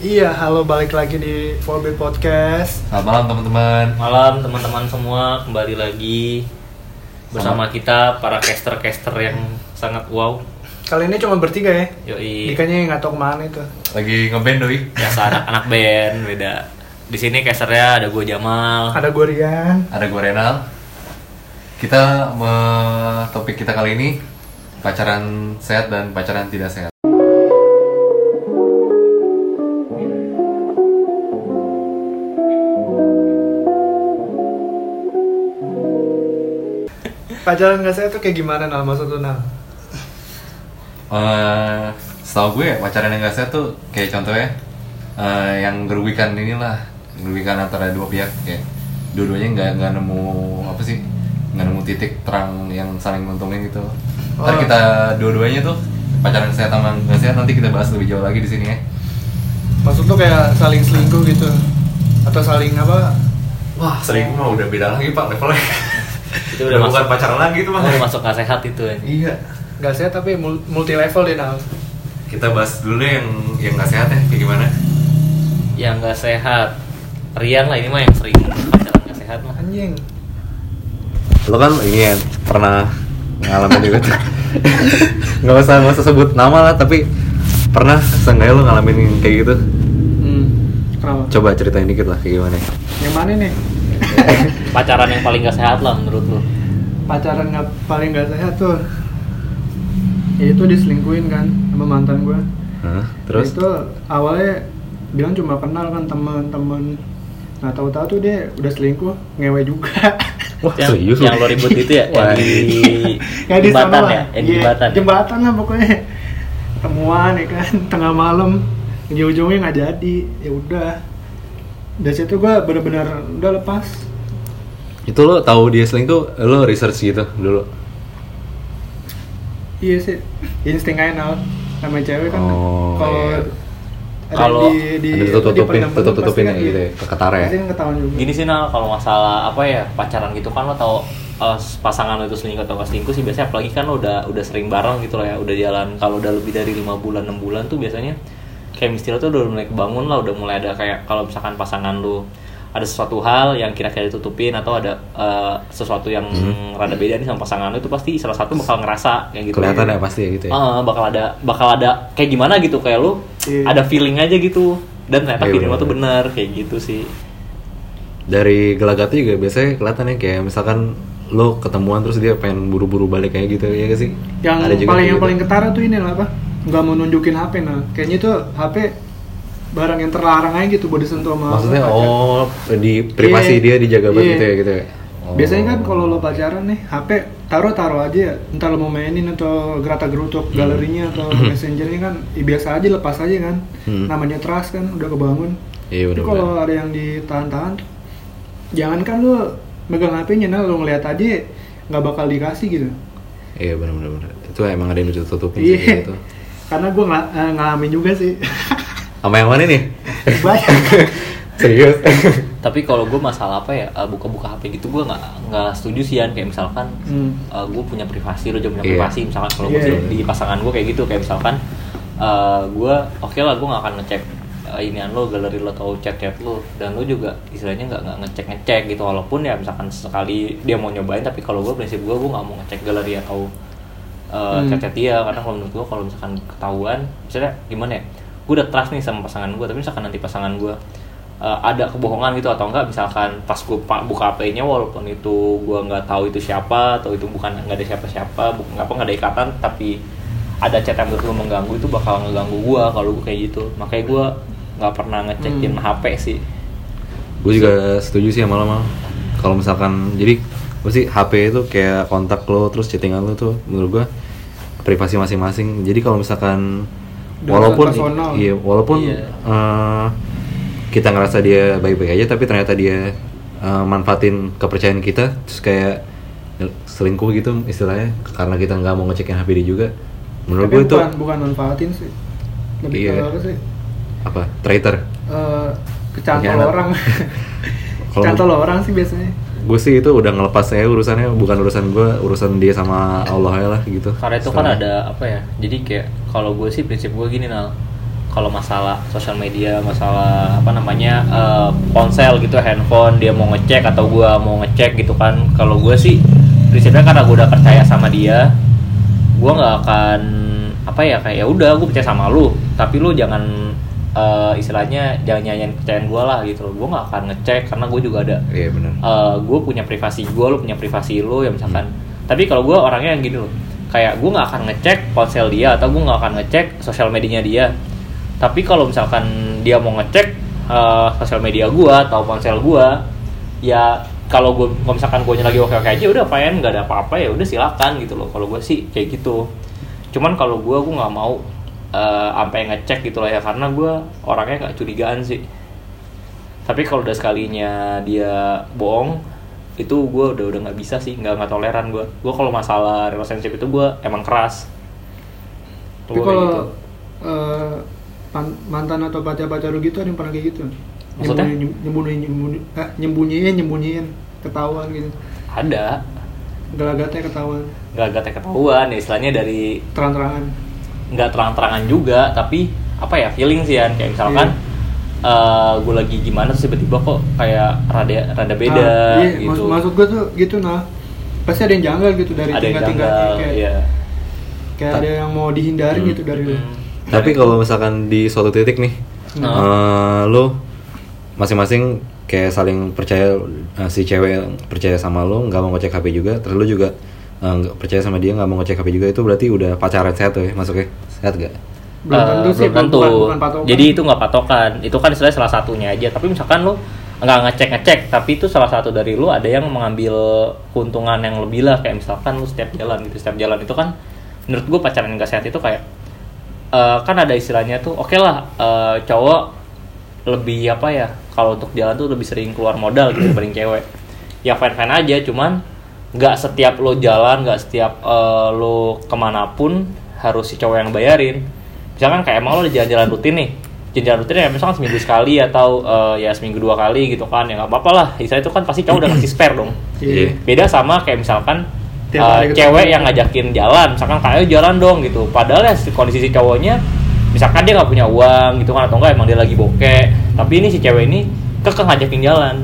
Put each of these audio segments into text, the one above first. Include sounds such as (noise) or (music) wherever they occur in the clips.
Iya, halo balik lagi di 4B Podcast. Selamat malam teman-teman. Malam teman-teman semua kembali lagi bersama kita para caster-caster yang sangat wow. Kali ini cuma bertiga ya. Yoi. Dikanya nggak tahu ke mana itu. Lagi ngeband doi. Biasa anak-anak band beda. Di sini casternya ada gue Jamal. Ada gue Rian. Ada gue Renal. Kita me- topik kita kali ini pacaran sehat dan pacaran tidak sehat. Pacaran nggak saya tuh kayak gimana nal maksud lu nal? Eh, setahu gue pacaran yang gak sehat tuh kayak contohnya eh, yang merugikan inilah merugikan antara dua pihak kayak dua-duanya nggak nggak nemu apa sih nggak nemu titik terang yang saling menguntungin gitu. Ntar Oh. kita dua-duanya tuh pacaran sehat sama nggak sehat nanti kita bahas lebih jauh lagi di sini ya. Maksud tuh kayak saling selingkuh gitu atau saling apa? Wah, selingkuh mah udah beda lagi pak levelnya. Itu udah masuk pacaran lagi itu mah. udah masuk nggak sehat itu ya. Iya. Nggak sehat tapi mul- multi level deh nal. Kita bahas dulu deh yang yang nggak sehat ya, kayak gimana? Yang nggak sehat. Rian lah ini mah yang sering pacaran nggak sehat mah. Anjing. Lo kan ini ya, pernah ngalamin juga tuh. (laughs) nggak usah nggak usah sebut nama lah, tapi pernah seenggaknya lo ngalamin kayak gitu. Hmm. Kenapa? Coba ceritain dikit lah kayak gimana. Yang mana nih? (laughs) Pacaran yang paling nggak sehat lah menurut lu. Pacaran nggak paling nggak sehat tuh. Ya itu diselingkuhin kan sama mantan gue. Hah? Terus? itu awalnya bilang cuma kenal kan teman-teman nah tahu-tahu tuh dia udah selingkuh ngewe juga (laughs) Wah yang, serius yang lo ribut itu ya, yang di (laughs) Nggak di jembatan ya, yang di Iya, jembatan. jembatan lah pokoknya temuan ya kan tengah malam ujung-ujungnya nggak jadi ya udah dari situ gua bener-bener udah lepas Itu lo tahu dia selingkuh, lo research gitu dulu. iya sih insting aja nal sama cewek kan Oh, kalau iya. ada Kalau di, di, Ada tutup-tutupin, dipendam-pendam tutup-tutupin pasti ya kan gitu ya, iya. ke ketara ya. kan Gini sih Nal, kalau masalah apa ya pacaran gitu kan lo tau eh, pasangan lo itu selingkuh atau selingkuh sih biasanya apalagi kan lo udah udah sering bareng gitu loh ya udah jalan kalau udah lebih dari lima bulan enam bulan tuh biasanya kayak lo tuh udah mulai kebangun lah udah mulai ada kayak kalau misalkan pasangan lo ada sesuatu hal yang kira-kira ditutupin atau ada eh, sesuatu yang rada beda nih sama pasangan lo itu pasti salah satu bakal ngerasa kayak gitu Kelihatan ya pasti ya gitu ya. Ah, bakal ada bakal ada kayak gimana gitu kayak lu Iya. ada feeling aja gitu dan ternyata Iya, feeling lo bener. tuh benar kayak gitu sih Dari gelagatnya juga biasanya kelihatan ya kayak misalkan lo ketemuan terus dia pengen buru-buru balik kayak gitu ya gak sih? yang Ada juga paling yang gitu. paling ketara tuh ini lah apa nggak mau nunjukin HP nah kayaknya tuh HP barang yang terlarang aja gitu buat disentuh sama Maksudnya pacar. oh di privasi Iya. dia dijaga banget Iya. gitu ya gitu ya. Oh. biasanya kan kalau lo pacaran nih HP taruh taruh aja ya entah lo mau mainin atau gerata gerutuk galerinya atau messengernya kan ya biasa aja lepas aja kan Hmm. namanya trust kan udah kebangun Iya tapi kalau ada yang ditahan-tahan jangan kan lo megang HP-nya nah lo ngeliat aja nggak bakal dikasih gitu Iya benar benar benar. Itu emang ada yang ditutupin sih iya gitu. karena gue ngalamin juga sih (laughs) Sama yang mana nih? banyak (laughs) Serius? tapi kalau gue masalah apa ya eh, buka-buka HP gitu gue nggak nggak setuju sih Yan. kayak misalkan Hmm. gue punya privasi lo juga punya Iya. privasi misalkan kalau gue Iya, sih iya. di pasangan gue kayak gitu kayak misalkan eh, gue oke lah gue nggak akan ngecek uh, inian lo galeri lo atau chat-chat lo dan lo juga istilahnya nggak nggak ngecek ngecek gitu walaupun ya misalkan sekali dia mau nyobain tapi kalau gue prinsip gue gue nggak mau ngecek galeri atau uh, Hmm. chat-chat dia karena kalau menurut gue kalau misalkan ketahuan misalnya gimana ya gue udah trust nih sama pasangan gue tapi misalkan nanti pasangan gue uh, ada kebohongan gitu atau enggak misalkan pas gue buka HP-nya walaupun itu gue nggak tahu itu siapa atau itu bukan nggak ada siapa-siapa bukan apa nggak ada ikatan tapi ada chat yang gue mengganggu itu bakal ngeganggu gue kalau gue kayak gitu. Makanya gue nggak pernah ngecekin Hmm. HP sih. Gue juga setuju sih sama lo mal. Kalau misalkan jadi apa sih HP itu kayak kontak lo terus chattingan lo tuh menurut gue privasi masing-masing. Jadi kalau misalkan Walaupun personal. iya walaupun Iya. eh, kita ngerasa dia baik-baik aja tapi ternyata dia eh, manfaatin kepercayaan kita terus kayak selingkuh gitu istilahnya karena kita nggak mau ngecekin HP dia juga menurut tapi gue itu bukan bukan manfaatin sih lebih Iya. ke apa sih apa traitor Eh, kecantol Pengkhianat. (laughs) orang Kalau- kecantol orang sih biasanya. Gue sih itu udah ngelepas saya urusannya bukan urusan gue urusan dia sama Allah ya lah gitu. Karena itu kan Setelah- ada apa ya jadi kayak kalau gue sih prinsip gue gini nal. Kalau masalah sosial media masalah apa namanya eh, ponsel gitu handphone dia mau ngecek atau gua mau ngecek gitu kan. Kalau gua sih prinsipnya karena gua udah percaya sama dia gua nggak akan apa ya kayak ya udah gua percaya sama lu. Tapi lu jangan eh, istilahnya jangan nyanyiin kepercayaan gua lah gitu loh. Gua nggak akan ngecek karena gua juga ada Iya benar. gue punya privasi gue lo punya privasi lo ya misalkan. Tapi kalau gue orangnya yang gini loh kayak gue nggak akan ngecek ponsel dia atau gue nggak akan ngecek sosial medianya dia. Tapi kalau misalkan dia mau ngecek eh, sosial media gue atau ponsel gue ya kalau gue kalau misalkan gue lagi oke oke aja udah fine nggak ada apa-apa ya udah silakan gitu loh. Kalau gue sih kayak gitu. Cuman kalau gue gue nggak mau eh, sampai ngecek gitu lah ya karena gue orangnya nggak curigaan sih tapi kalau udah sekalinya dia bohong itu gue udah udah nggak bisa sih nggak nggak toleran gue gue kalau masalah relationship itu gue emang keras Tapi kalau gitu. pan- mantan atau pacar-pacar lu gitu ada yang pernah kayak gitu? Maksudnya? Nyembunyi- nyembunyiin, nyembunyiin, eh, nyembunyiin, nyembunyiin, ketahuan gitu. ada Gelagatnya ketahuan, gak ketahuan ya istilahnya dari terang-terangan. Nggak terang-terangan juga tapi apa ya feeling sih ya kayak misalkan gue lagi gimana tiba-tiba kok kayak rada rada beda Nah, iya, gitu maksud, maksud gue tuh gitu nah. Pasti ada yang janggal gitu dari ada yang tingkat-tingkatnya janggal kayak, iya kayak ada yang mau dihindari Hmm. gitu dari lu. Hmm. Tapi kalau misalkan di suatu titik nih, Nah. eh, lu masing-masing kayak saling percaya eh, si cewek percaya sama lu, nggak mau ngecek HP juga, terus lu juga eh, nggak percaya sama dia nggak mau ngecek HP juga itu berarti udah pacaran sehat tuh ya masuknya sehat gak? Belum Eh, tentu sih, belum tentu. bukan, bukan patokan. Jadi itu nggak patokan. Itu kan istilahnya salah satunya aja. Tapi misalkan lu nggak ngecek ngecek, tapi itu salah satu dari lu ada yang mengambil keuntungan yang lebih lah. Kayak misalkan lu setiap jalan gitu, setiap jalan itu kan menurut gue pacaran yang gak sehat itu kayak eh, kan ada istilahnya tuh, oke lah eh, cowok lebih apa ya kalau untuk jalan tuh lebih sering keluar modal gitu dibanding cewek. Ya fine fine aja, cuman nggak setiap lo jalan, nggak setiap eh, lo ke mana pun harus si cowok yang bayarin. Misalkan kayak emang lo udah jalan-jalan rutin nih jalan-jalan rutin ya misalkan seminggu sekali atau eh, ya seminggu dua kali gitu kan ya nggak apa-apa lah. Istilahnya itu kan pasti cowok udah ngasih spare dong. Iya. beda sama kayak misalkan ketemu. cewek yang ngajakin jalan misalkan kayak "Ayo jalan dong gitu. Padahal ya si- kondisi si cowoknya misalkan dia nggak punya uang gitu kan atau enggak emang dia lagi bokeh tapi ini si cewek ini kekeh ngajakin jalan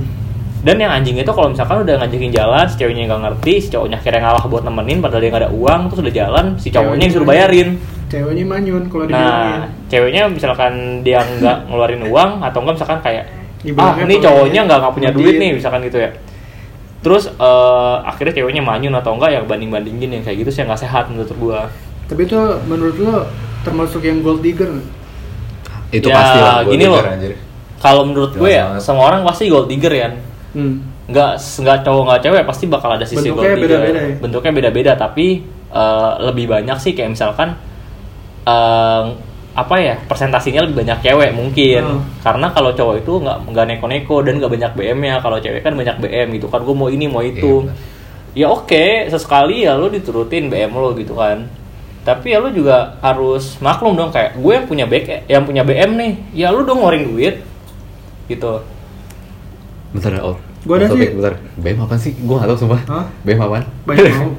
dan yang anjing itu kalau misalkan udah ngajakin jalan si ceweknya nggak ngerti si cowoknya kira ngalah buat nemenin padahal dia nggak ada uang terus udah jalan si cowoknya yang disuruh bayarin Ceweknya manyun kalau Nah, dibilangin. ceweknya misalkan dia nggak ngeluarin uang atau enggak misalkan kayak ah ini cowoknya nggak nggak punya duit nih misalkan gitu ya. Terus eh, akhirnya ceweknya manyun atau enggak yang banding bandingin yang kayak gitu sih nggak sehat menurut gua. Tapi itu menurut lo termasuk yang gold digger? Itu Ya, pasti lah. gini loh. Kalau menurut gue ya banget. semua orang pasti gold digger ya. Hmm. Nggak nggak cowok nggak cewek pasti bakal ada sisi Bentuknya beda-beda ya? Bentuknya beda-beda tapi eh, lebih banyak sih kayak misalkan eh, apa ya persentasinya lebih banyak cewek mungkin Hmm. karena kalau cowok itu nggak nggak neko-neko dan nggak banyak BM nya kalau cewek kan banyak BM gitu kan gue mau ini mau itu Iya, ya oke sesekali ya lo diturutin BM lo gitu kan tapi ya lo juga harus maklum dong kayak gue yang punya BK yang punya BM nih ya lo dong ngeluarin duit gitu Bentar, oh. Gua ada sih. Bentar, BM apaan sih? Gua gak tau sumpah. Hah? BM apaan? Banyak (laughs) mau.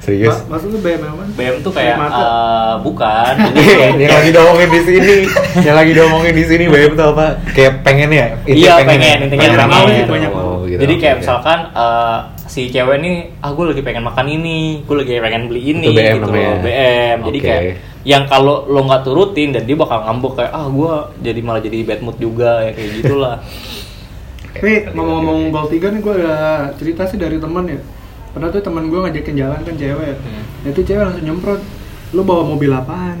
Serius? Ma- Maksud lu BM apa? BM tuh kayak eh, bukan (laughs) yang lagi diomongin di sini, yang lagi diomongin di sini BM itu apa? Kayak pengen ya? Iya, pengen, intinya Banyak pengen. mau sih, banyak. Oh, gitu, Jadi kayak misalkan eh, si cewek nih, ah gue lagi pengen makan ini, gue lagi pengen beli ini, Itu BM gitu namanya. loh, BM. Jadi Oke. kayak yang kalau lo nggak turutin dan dia bakal ngambek kayak ah gue jadi malah jadi bad mood juga ya kayak gitulah. (laughs) Tapi ngomong-ngomong gold digger nih gue ada cerita sih dari teman ya. Pernah tuh teman gue ngajakin jalan kan cewek. Hmm. Nah, itu cewek langsung nyemprot. Lu bawa mobil apaan?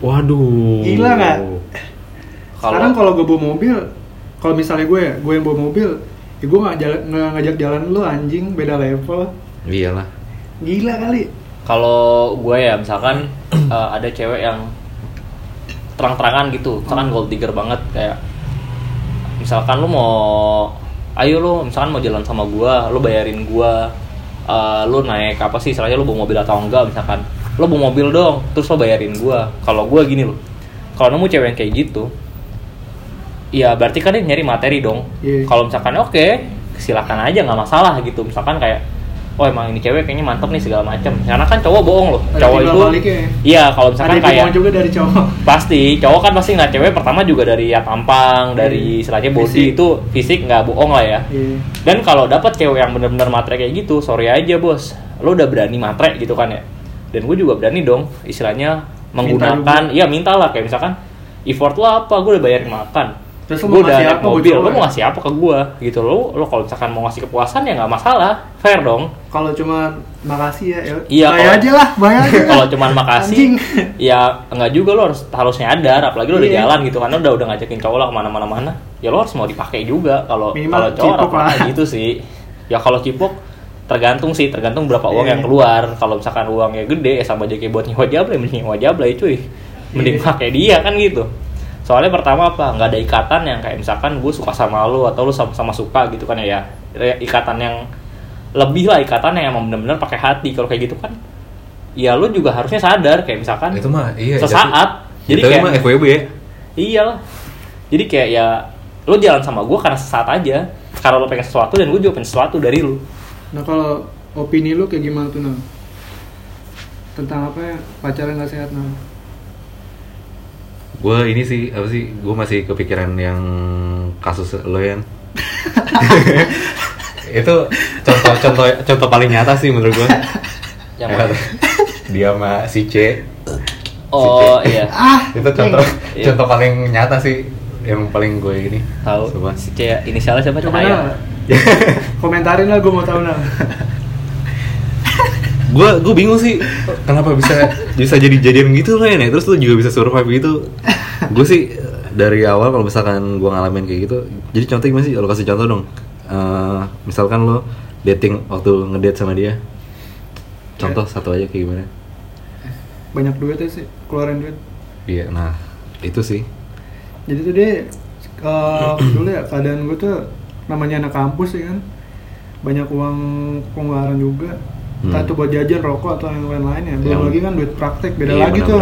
Waduh. Gila nggak? Sekarang kalau gue bawa mobil, kalau misalnya gue ya, gue yang bawa mobil, ya gue nggak jalan- ngajak jalan lu anjing, beda level. Iyalah. Gila kali. Kalau gue ya misalkan (clears throat) eh, ada cewek yang terang-terangan gitu, misalkan Hmm. gold digger banget kayak misalkan lu mau ayo lu misalkan mau jalan sama gua, lu bayarin gua eh, lu naik apa sih istilahnya lu bawa mobil atau enggak misalkan. Lu bawa mobil dong terus lu bayarin gua. Kalau gua gini loh kalau nemu cewek yang kayak gitu ya berarti kan dia nyari materi dong. Iya. kalau misalkan oke silakan aja nggak masalah gitu. Misalkan kayak oh emang ini cewek kayaknya mantep nih segala macam karena kan cowok bohong loh. Ada cowok itu baliknya ya? iya kalau misalkan ada kayak juga dari cowok. (laughs) Pasti cowok kan pasti nggak cewek pertama juga dari ya tampang dari Iya. istilahnya body Fisik. itu fisik nggak bohong lah ya. Iya. dan kalau dapat cewek yang bener-bener matre kayak gitu sorry aja bos. Lo udah berani matre gitu kan ya? Dan gue juga berani dong istilahnya menggunakan iya minta lah. Kayak misalkan effort lo apa? Gue udah bayarin makan Terus gue udah naik mobil. Lo mau ya? ngasih apa ke gue gitu lo lo kalau misalkan mau ngasih kepuasan ya nggak masalah. Fair dong. Kalau cuma makasih ya, ya. Iya, bayar aja lah bayar aja kalau cuman makasih Anjing. ya enggak juga lo harus harus nyadar apalagi lo udah Iya. jalan gitu karena udah udah ngajakin cowok lah ke mana-mana mana ya lo harus mau dipakai juga kalau kalau cowok apa gitu sih. Ya kalau cipok tergantung sih tergantung berapa uang Iya. yang keluar. Kalau misalkan uangnya gede ya sama aja kayak buat nyewa jablay mending nyewa jablay cuy. Mending Iya. pakai dia kan gitu soalnya pertama apa? Nggak ada ikatan yang kayak misalkan gue suka sama lo atau lo sama-sama suka gitu kan ya. Ya ikatan yang lebih lah ikatan yang emang bener-bener pakai hati. Kalau kayak gitu kan ya lo juga harusnya sadar. Kayak misalkan itu mah iya sesaat jadi jadi kayak mah FWB ya. Iya lah. Jadi kayak ya lo jalan sama gue karena sesaat aja. Karena lo pengen sesuatu dan gue juga pengen sesuatu dari lo nah kalau opini lu kayak gimana tuh Nal? tentang apa ya? Pacaran gak sehat Nal? Gue ini sih apa sih gue masih kepikiran yang kasus lo yang (laughs) itu contoh contoh contoh paling nyata sih menurut gue yang mana? dia sama si C. Oh iya. Ah itu contoh Iya. contoh paling nyata sih yang paling gue ini. Tahu. Coba. si C inisialnya siapa? Coba Nal (laughs) komentarin lah gue mau tahu Nal (laughs) gue gue bingung sih kenapa bisa bisa jadi jadian gitu loh ya terus lu juga bisa survive gitu. Gue sih dari awal kalau misalkan gue ngalamin kayak gitu jadi contoh gimana sih? Lo kasih contoh dong. Eh, misalkan lo dating waktu ngedate sama dia. Contoh satu aja kayak gimana? Banyak duitnya sih keluarin duit. Iya nah itu sih. Jadi tuh dia eh, (clears throat) dulu ya keadaan gue tuh namanya anak kampus ya kan. Banyak uang pengeluaran juga entah Hmm. itu buat jajan rokok atau yang lain-lain ya. Belum Yang- lagi kan duit praktek beda Iya, lagi tuh.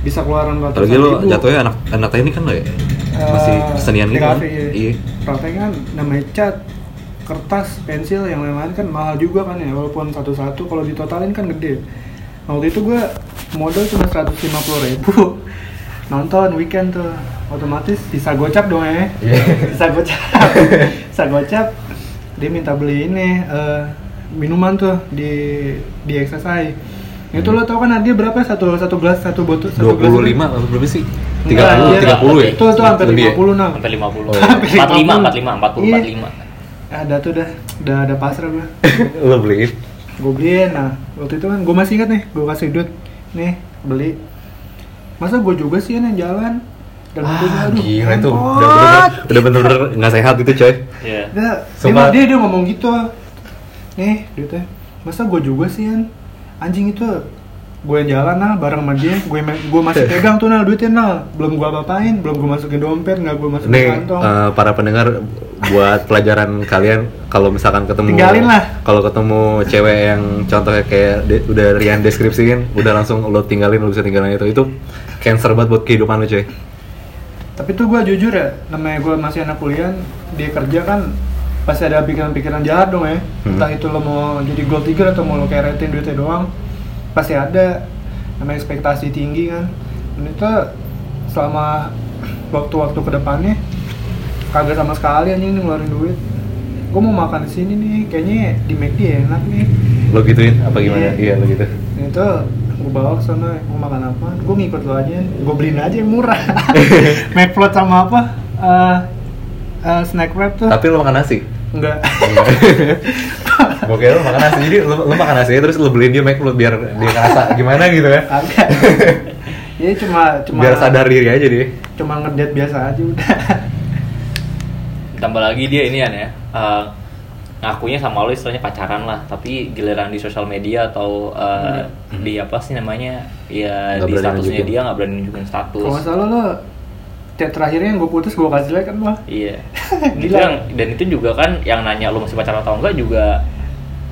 bisa keluaran ratusan apalagi lo jatuhnya anak anak teknik kan lo ya masih Eh, kesenian gitu kan? iya. iya. Praktek kan namanya cat kertas pensil yang lain-lain kan mahal juga kan ya. Walaupun satu-satu kalau ditotalin kan gede. Nah, waktu itu gue modal cuma 150 ribu. (laughs) Nonton weekend tuh. Otomatis bisa gocap dong ya bisa gocap. (laughs) Bisa gocap. Dia minta beli ini eh, minuman tuh di di exercise. Itu Hmm. lo tau kan dia berapa? Satu satu gelas satu botol satu dua gelas puluh itu? lima atau berapa sih? Tiga puluh dia- tiga puluh ya? Itu tuh hampir ya? 50 nah sampai 50 Oh, iya. 45 45 40 Iya. 45 ada tuh dah udah ada pasrah gue (laughs) lo beliin? Gue beliin. Nah waktu itu kan gue masih ingat nih gue kasih duit. Nih beli. Masa gue juga sih yang jalan? Dan ah gila itu. Udah bener-bener udah bener-bener nggak sehat itu coy. Iya. Dia, dia, dia, dia ngomong gitu nih duitnya masa gue juga sih Yan? anjing itu gue yang jalan nah bareng sama dia. Gue gue masih (laughs) pegang tuh nah duitnya nah belum gue apa-apain belum gue masukin dompet nggak gue masukin Nih kantong. eh, para pendengar buat pelajaran (laughs) kalian kalau misalkan ketemu Tinggalin lah. kalau ketemu cewek yang contohnya kayak de- udah Rian deskripsiin udah langsung lo tinggalin lo bisa tinggalin itu. Itu cancer banget buat kehidupan lo coy tapi tuh gue jujur ya namanya gue masih anak kuliah dia kerja kan pasti ada pikiran-pikiran jahat dong ya. Hmm. entah itu lo mau jadi gold digger atau mau lo keretin duitnya doang pasti ada. Namanya ekspektasi tinggi kan. Dan itu selama waktu-waktu ke depannya kagak sama sekali anjing ngeluarin duit. Gue mau makan di sini nih kayaknya di McD enak nih. Lo gituin? Apa gimana? Iya. iya lo gitu. Itu gue bawa ke sana mau makan apa? Gue ngikut lo aja gue beliin aja yang murah. (laughs) (laughs) McFloat sama apa? Eh, eh, snack wrap tuh. Tapi lo makan nasi? Enggak. (laughs) Kira lo makan nasi. Jadi lo, lo makan nasi terus lo beliin dia McFlurry biar dia ngerasa gimana gitu ya? (laughs) Agak ya cuma cuma biar sadar diri aja dia. cuma ngedet biasa aja udah. Tambah lagi dia ini ya. Eh, ngakunya sama lo istilahnya pacaran lah tapi giliran di sosial media atau eh, di apa sih namanya? Ya Nggak di statusnya nunjukin. dia nggak berani nunjukin status. Kalau nggak salah lo chat terakhirnya yang gue putus gue kasih like kan lo iya. (laughs) Itu Gila. yang dan itu juga kan yang nanya lo masih pacaran atau enggak juga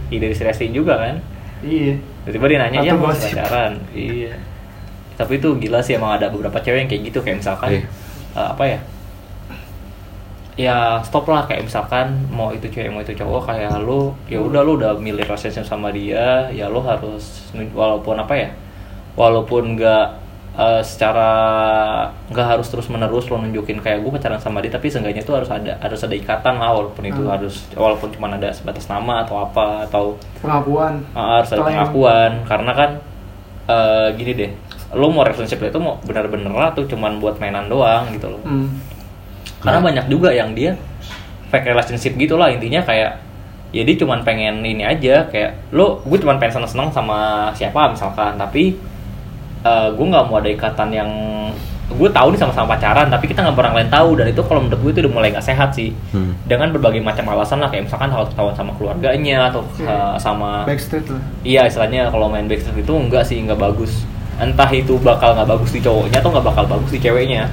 ide diskresi juga kan? Iya. Tiba-tiba dia nanya ya masih pacaran. Iya. Tapi itu gila sih emang ada beberapa cewek yang kayak gitu. Kayak misalkan Iya. eh, apa ya? Ya stop lah. Kayak misalkan mau itu cewek mau itu cowok kayak lu ya udah lu udah milih relationship sama dia ya lu harus walaupun apa ya? Walaupun nggak eh, secara nggak harus terus menerus lo nunjukin kayak gue pacaran sama dia tapi seenggaknya itu harus ada harus ada ikatan lah walaupun itu Hmm. harus walaupun cuma ada sebatas nama atau apa atau pengakuan Ah, harus ada yang- pengakuan karena kan eh, gini deh lo mau relationship itu mau bener-bener atau cuman buat mainan doang gitu loh Hmm. karena Nah. banyak juga yang dia fake relationship gitu lah intinya kayak ya dia cuman pengen ini aja kayak lo gue cuman pengen seneng-seneng sama siapa misalkan tapi eh, gue nggak mau ada ikatan yang gue tahu nih sama-sama pacaran tapi kita nggak pernah lain tahu dan itu kalau menurut gue itu udah mulai nggak sehat sih Hmm. dengan berbagai macam alasan lah kayak misalkan hal ketahuan sama keluarganya atau Iya. eh, sama backstreet lah Iya istilahnya kalau main backstreet itu enggak sih enggak bagus. Entah itu bakal nggak bagus di cowoknya atau nggak bakal bagus di ceweknya.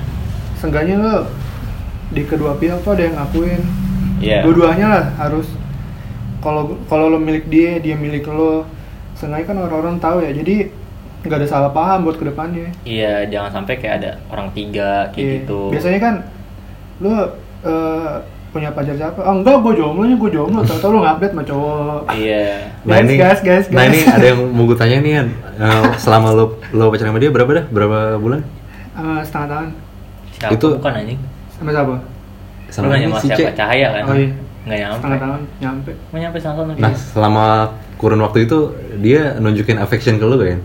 seenggaknya lo di kedua pihak tuh ada yang ngakuin Iya. dua-duanya lah harus kalau kalau lo milik dia dia milik lo seenggaknya kan orang-orang tahu ya jadi nggak ada salah paham buat ke depannya Iya jangan sampai kayak ada orang tiga kayak Iya. gitu. biasanya kan lo eh, punya pacar siapa oh enggak gue jomblo nya gue jomblo tau-tau lo ngupdate sama cowok Iya. Nah Guys, ini, guys, guys, nah guys. ini ada yang mau gue tanya nih. Eh, selama lo lo pacaran sama dia berapa dah? Berapa bulan? Eh, setengah tahun Siapa Itu- bukan anjing? sama siapa Lu nanya sama si siapa? C. Cahaya kan? Oh, iya. Nggak nyampe. setengah tahun nyampe Nggak nyampe setengah tahun. Nah selama kurun waktu itu dia nunjukin affection ke lo gak ya?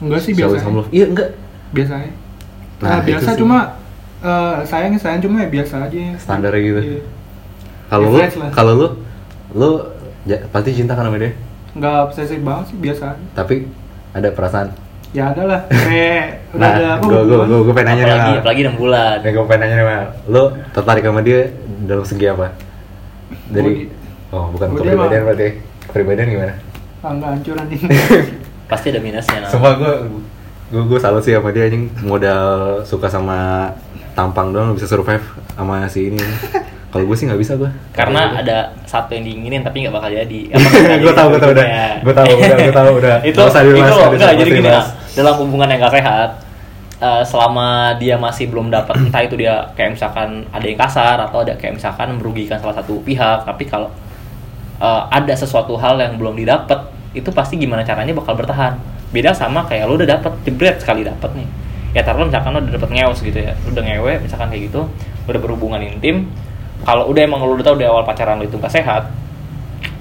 Enggak sih biasa. Iya enggak. biasanya Nah, nah, biasa cuma eh, sayang sayang cuma ya biasa aja Standar gitu. Iya. Kalau lah. kalau lo, lo ja- pasti cinta kan sama dia. nggak obsesif banget sih biasa aja. Tapi ada perasaan. ya ada lah (laughs) kayak udah Nah, ada apa gue gue gue pengen nanya nih. apalagi Mal. apalagi enam bulan. Nih gue pengen nanya nih. Lo tertarik sama dia dalam segi apa? Dari oh bukan kepribadian berarti. Kepribadian gimana? ah, nggak hancur anjing (laughs) Pasti ada minusnya. Nah. Sumpah gue gue gue salut sih sama dia anjing modal suka sama tampang doang bisa survive sama si ini. Kalau gue sih nggak bisa gue. Karena ada satu yang diinginin tapi nggak bakal jadi. (laughs) Gue tahu gue tahu udah. Gue tahu udah gue tahu udah. (laughs) itu itu loh enggak jadi gini lah dalam hubungan yang gak sehat eh, selama dia masih belum dapat (clears throat) entah itu dia kayak misalkan ada yang kasar atau ada kayak misalkan merugikan salah satu pihak tapi kalau eh, ada sesuatu hal yang belum didapat itu pasti gimana caranya bakal bertahan. Beda sama kayak lo udah dapat jebret sekali dapat nih. Ya taruh misalkan lo udah dapet ngeos gitu ya lo udah ngewe misalkan kayak gitu udah berhubungan intim kalau udah emang lo udah tahu dari awal pacaran lo itu gak sehat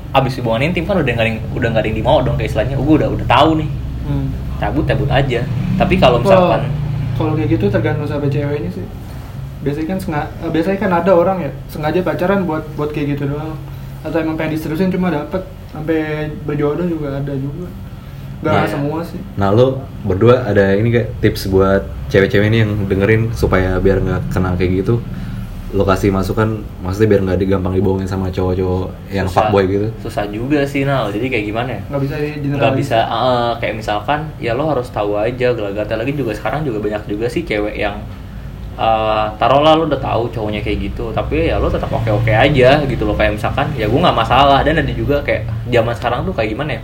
abis hubungan intim kan udah nggak udah nggak ada yang dimau dong kayak istilahnya gue udah udah tahu nih. Hmm. cabut cabut aja. Tapi kalau misalkan kalau kayak gitu tergantung sama ceweknya sih. Biasanya kan sengaja biasanya kan ada orang ya sengaja pacaran buat buat kayak gitu doang. Atau emang pengen diserusin cuma dapet sampai berjodoh juga ada juga. Gak Nah, semua sih. Nah lo berdua ada ini gak tips buat cewek-cewek ini yang dengerin supaya biar nggak kena kayak gitu? Lo kasih masukan maksudnya biar nggak digampang dibohongin sama cowok-cowok yang susah- fuckboy gitu? Susah juga sih Nal. Jadi kayak gimana ya? Nggak bisa di nggak bisa eh, kayak misalkan ya lo harus tahu aja gelagatnya. Lagi juga sekarang juga banyak juga sih cewek yang eh taruhlah lo udah tahu cowoknya kayak gitu tapi ya lo tetap oke oke aja gitu loh. Kayak misalkan ya gue nggak masalah. Dan ada juga kayak zaman sekarang tuh kayak gimana ya?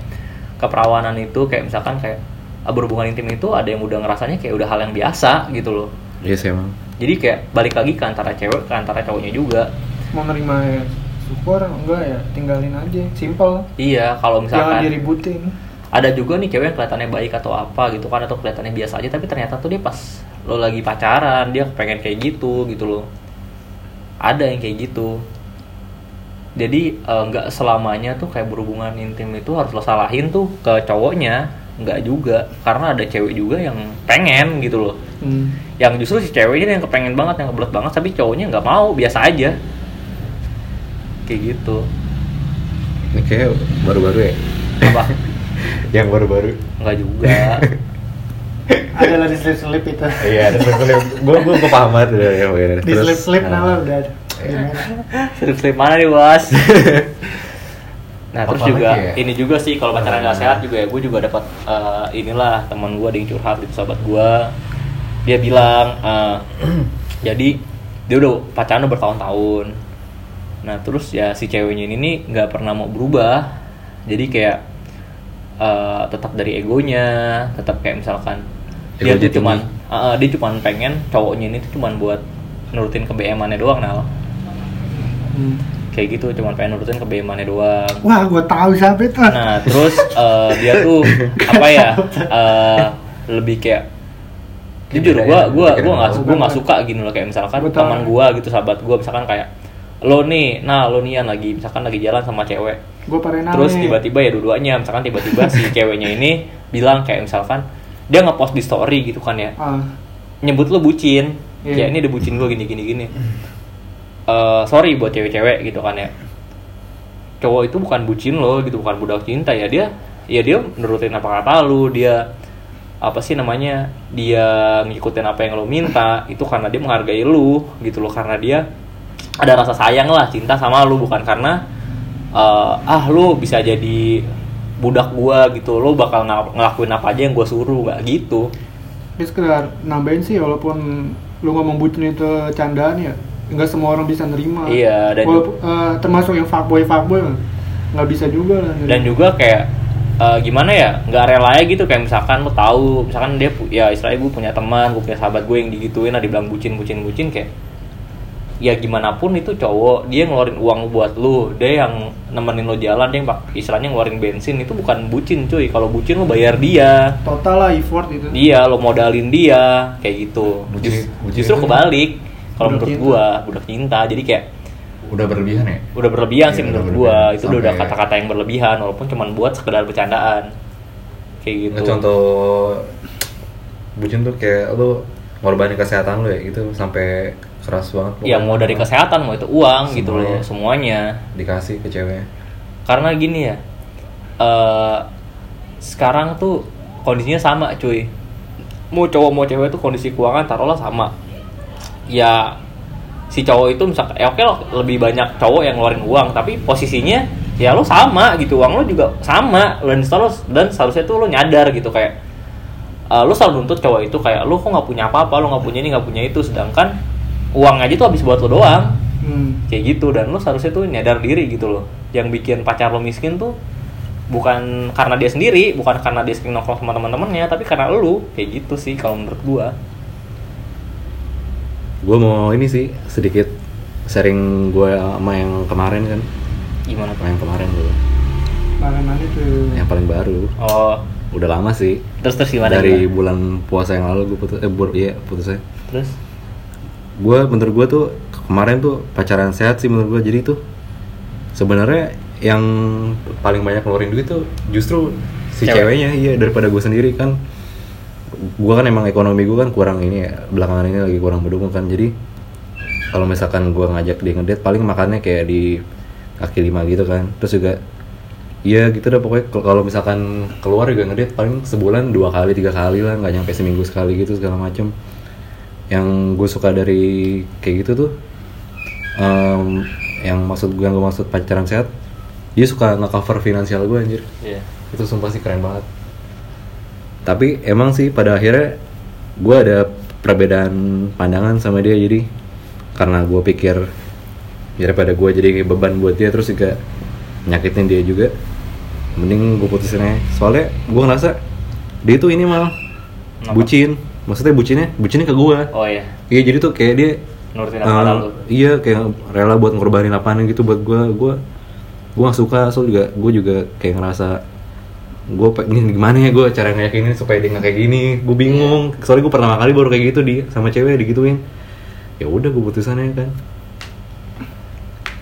Keperawanan itu kayak misalkan kayak ah, berhubungan intim itu ada yang udah ngerasanya kayak udah hal yang biasa gitu loh. Iya sih emang. Jadi kayak balik lagi ke antara cewek ke antara cowoknya juga. Mau nerima ya syukur enggak ya? Tinggalin aja simple iya kalau jangan misalkan diributin. ada juga nih cewek yang kelihatannya baik atau apa gitu kan atau kelihatannya biasa aja tapi ternyata tuh dia pas lo lagi pacaran dia pengen kayak gitu gitu loh. Ada yang kayak gitu. Jadi eh, nggak selamanya tuh kayak berhubungan intim itu harus lo salahin tuh ke cowoknya. Nggak juga karena ada cewek juga yang pengen gitu loh. Hmm. yang justru si ceweknya yang kepengen banget yang kebelet banget tapi cowoknya nggak mau biasa aja. Kayak gitu. Ini kayak baru-baru ya? Apa? (laughs) Yang baru-baru. Nggak juga (laughs) ada lah di slip slip itu. Iya ada slip gue gue gue paham banget udah ya oke, di slip slip nah. nala udah ada. Gimana? Slip slip mana nih bos? (laughs) nah terus juga ya? ini juga sih kalau pacaran nggak sehat juga ya gue juga dapat eh, inilah teman gue ada yang curhat itu sahabat gue dia bilang eh, (clears throat) jadi dia udah pacaran udah bertahun-tahun. Nah terus ya si ceweknya ini nih nggak pernah mau berubah. Jadi kayak eh, tetap dari egonya tetap kayak misalkan dia tuh cuman eh, dia cuman pengen cowoknya ini tuh cuman buat nurutin ke BM-annya doang nah Hmm. kayak gitu cuman pengen nurutin kebemannya doang Wah, gue tahu siapa itu. Nah, terus eh, dia tuh apa ya? (laughs) eh, lebih kayak jujur gua Bikin gua nggak gua nggak suka gini loh kayak misalkan teman gua gitu sahabat gua misalkan kayak lo nih nah lo nih lagi misalkan lagi jalan sama cewek Gue terus tiba-tiba ya dua-duanya misalkan tiba-tiba si (laughs) ceweknya ini bilang kayak misalkan dia ngepost di story gitu kan ya. Ah, nyebut lo bucin. Iya. ya ini udah bucin gue gini gini gini. Eh, sorry buat cewek-cewek gitu kan ya. Cowok itu bukan bucin lo gitu bukan budak cinta ya. Dia ya dia nurutin apa kata lu dia apa sih namanya dia ngikutin apa yang lo minta itu karena dia menghargai lu gitu loh. Karena dia ada rasa sayang lah cinta sama lu bukan karena eh, ah lu bisa jadi budak gua gitu lo bakal ngel- ngelakuin apa aja yang gua suruh nggak gitu Ini sekedar nambahin sih, walaupun lu ngomong bucin itu candaan ya, nggak semua orang bisa nerima. Iya, dan Walaupun, eh, termasuk yang fuckboy fuckboy nggak bisa juga lah. nerima. dan juga kayak eh, gimana ya nggak rela ya gitu kayak misalkan lo tahu misalkan dia ya istilahnya gue punya teman gue punya sahabat gue yang digituin lah dibilang bucin bucin bucin kayak ya gimana pun itu cowok dia ngeluarin uang buat lu. Dia yang nemenin lo jalan dia yang bak- istilahnya ngeluarin bensin itu bukan bucin cuy. Kalau bucin lo bayar dia. Total lah effort itu. dia lo modalin dia. Kayak gitu. Bucin- bucin justru kebalik. Kalau menurut cinta. gua budak cinta. Jadi kayak Udah berlebihan ya? udah berlebihan Iya, sih udah menurut berlebihan. gua. Itu udah udah kata-kata yang berlebihan walaupun cuma buat sekedar bercandaan. Kayak gitu. Nggak, contoh bucin tuh kayak lu ngorbanin kesehatan lu ya gitu. Sampai keras banget ya mau dari kesehatan mau itu uang gitu Semua. loh semuanya. dikasih ke cewek. Karena gini ya eh sekarang tuh kondisinya sama cuy. Mau cowok mau cewek tuh kondisi keuangan taruhlah sama. Ya si cowok itu misalkan ya oke loh lebih banyak cowok yang ngeluarin uang tapi posisinya ya lo sama gitu uang lo juga sama dan selalu dan seharusnya tuh lo nyadar gitu kayak eh, lo selalu nuntut cowok itu kayak lo kok nggak punya apa-apa lo nggak punya ini nggak punya itu sedangkan uang aja tuh habis buat lo doang. Hmm. kayak gitu dan lo seharusnya tuh nyadar diri gitu loh yang bikin pacar lo miskin tuh bukan karena dia sendiri bukan karena dia sering nongkrong sama teman-temannya tapi karena lo. Kayak gitu sih kalau menurut gua. Gue mau ini sih sedikit sharing gue sama yang kemarin kan. Gimana sama tuh yang kemarin gue Mana itu? yang paling baru. Oh. Udah lama sih. Terus terus gimana dari gimana? bulan puasa yang lalu gue putus eh bur, iya putusnya. Terus gue menurut gue tuh kemarin tuh pacaran sehat sih menurut gue jadi tuh sebenarnya yang paling banyak ngeluarin duit tuh justru si Cewek. ceweknya iya daripada gue sendiri kan. Gue kan emang ekonomi gue kan kurang ini ya belakangan ini lagi kurang mendukung kan. Jadi kalau misalkan gue ngajak dia ngedate paling makannya kayak di kaki lima gitu kan. Terus juga Iya gitu dah pokoknya Kal- kalau misalkan keluar juga ngedate paling sebulan dua kali tiga kali lah nggak nyampe seminggu sekali gitu segala macem yang gue suka dari kayak gitu tuh em, yang maksud gue yang gue maksud pacaran sehat dia suka nge-cover finansial gue anjir Iya. itu sumpah sih keren banget tapi emang sih pada akhirnya gue ada perbedaan pandangan sama dia jadi karena gue pikir daripada gue jadi beban buat dia terus juga nyakitin dia juga mending gue putusin aja soalnya gue ngerasa dia tuh ini malah Kenapa? bucin maksudnya bucinnya bucinnya ke gue oh iya. Iya jadi tuh kayak dia nurutin eh, apa kata lu. iya kayak rela buat ngorbanin apaan gitu buat gue gue gue gak suka so juga gue juga kayak ngerasa gue pengen gimana ya gue cara ngeyakinin supaya dia nggak kayak gini. Gue bingung. Soalnya gue pertama kali baru kayak gitu di sama cewek digituin. Ya udah gue putusannya kan.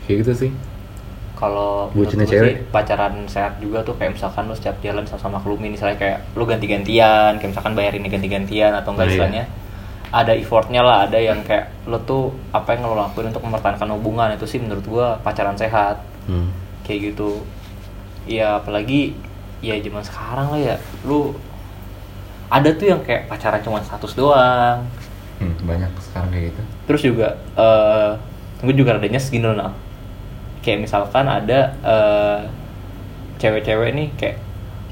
Kayak gitu sih kalau Bucinnya cewek. sih, pacaran sehat juga tuh kayak misalkan lu setiap jalan sama-sama kelumi misalnya kayak lu ganti-gantian kayak misalkan bayar ini ganti-gantian atau enggak Nah, iya. istilahnya ada effortnya lah ada yang kayak lu tuh apa yang lo lakuin untuk mempertahankan hubungan itu sih menurut gua pacaran sehat hmm. kayak gitu ya apalagi ya zaman sekarang lah ya lu ada tuh yang kayak pacaran cuma status doang Hmm, banyak sekarang kayak gitu terus juga eh gue juga adanya segini loh. Kayak misalkan ada eh, cewek-cewek nih kayak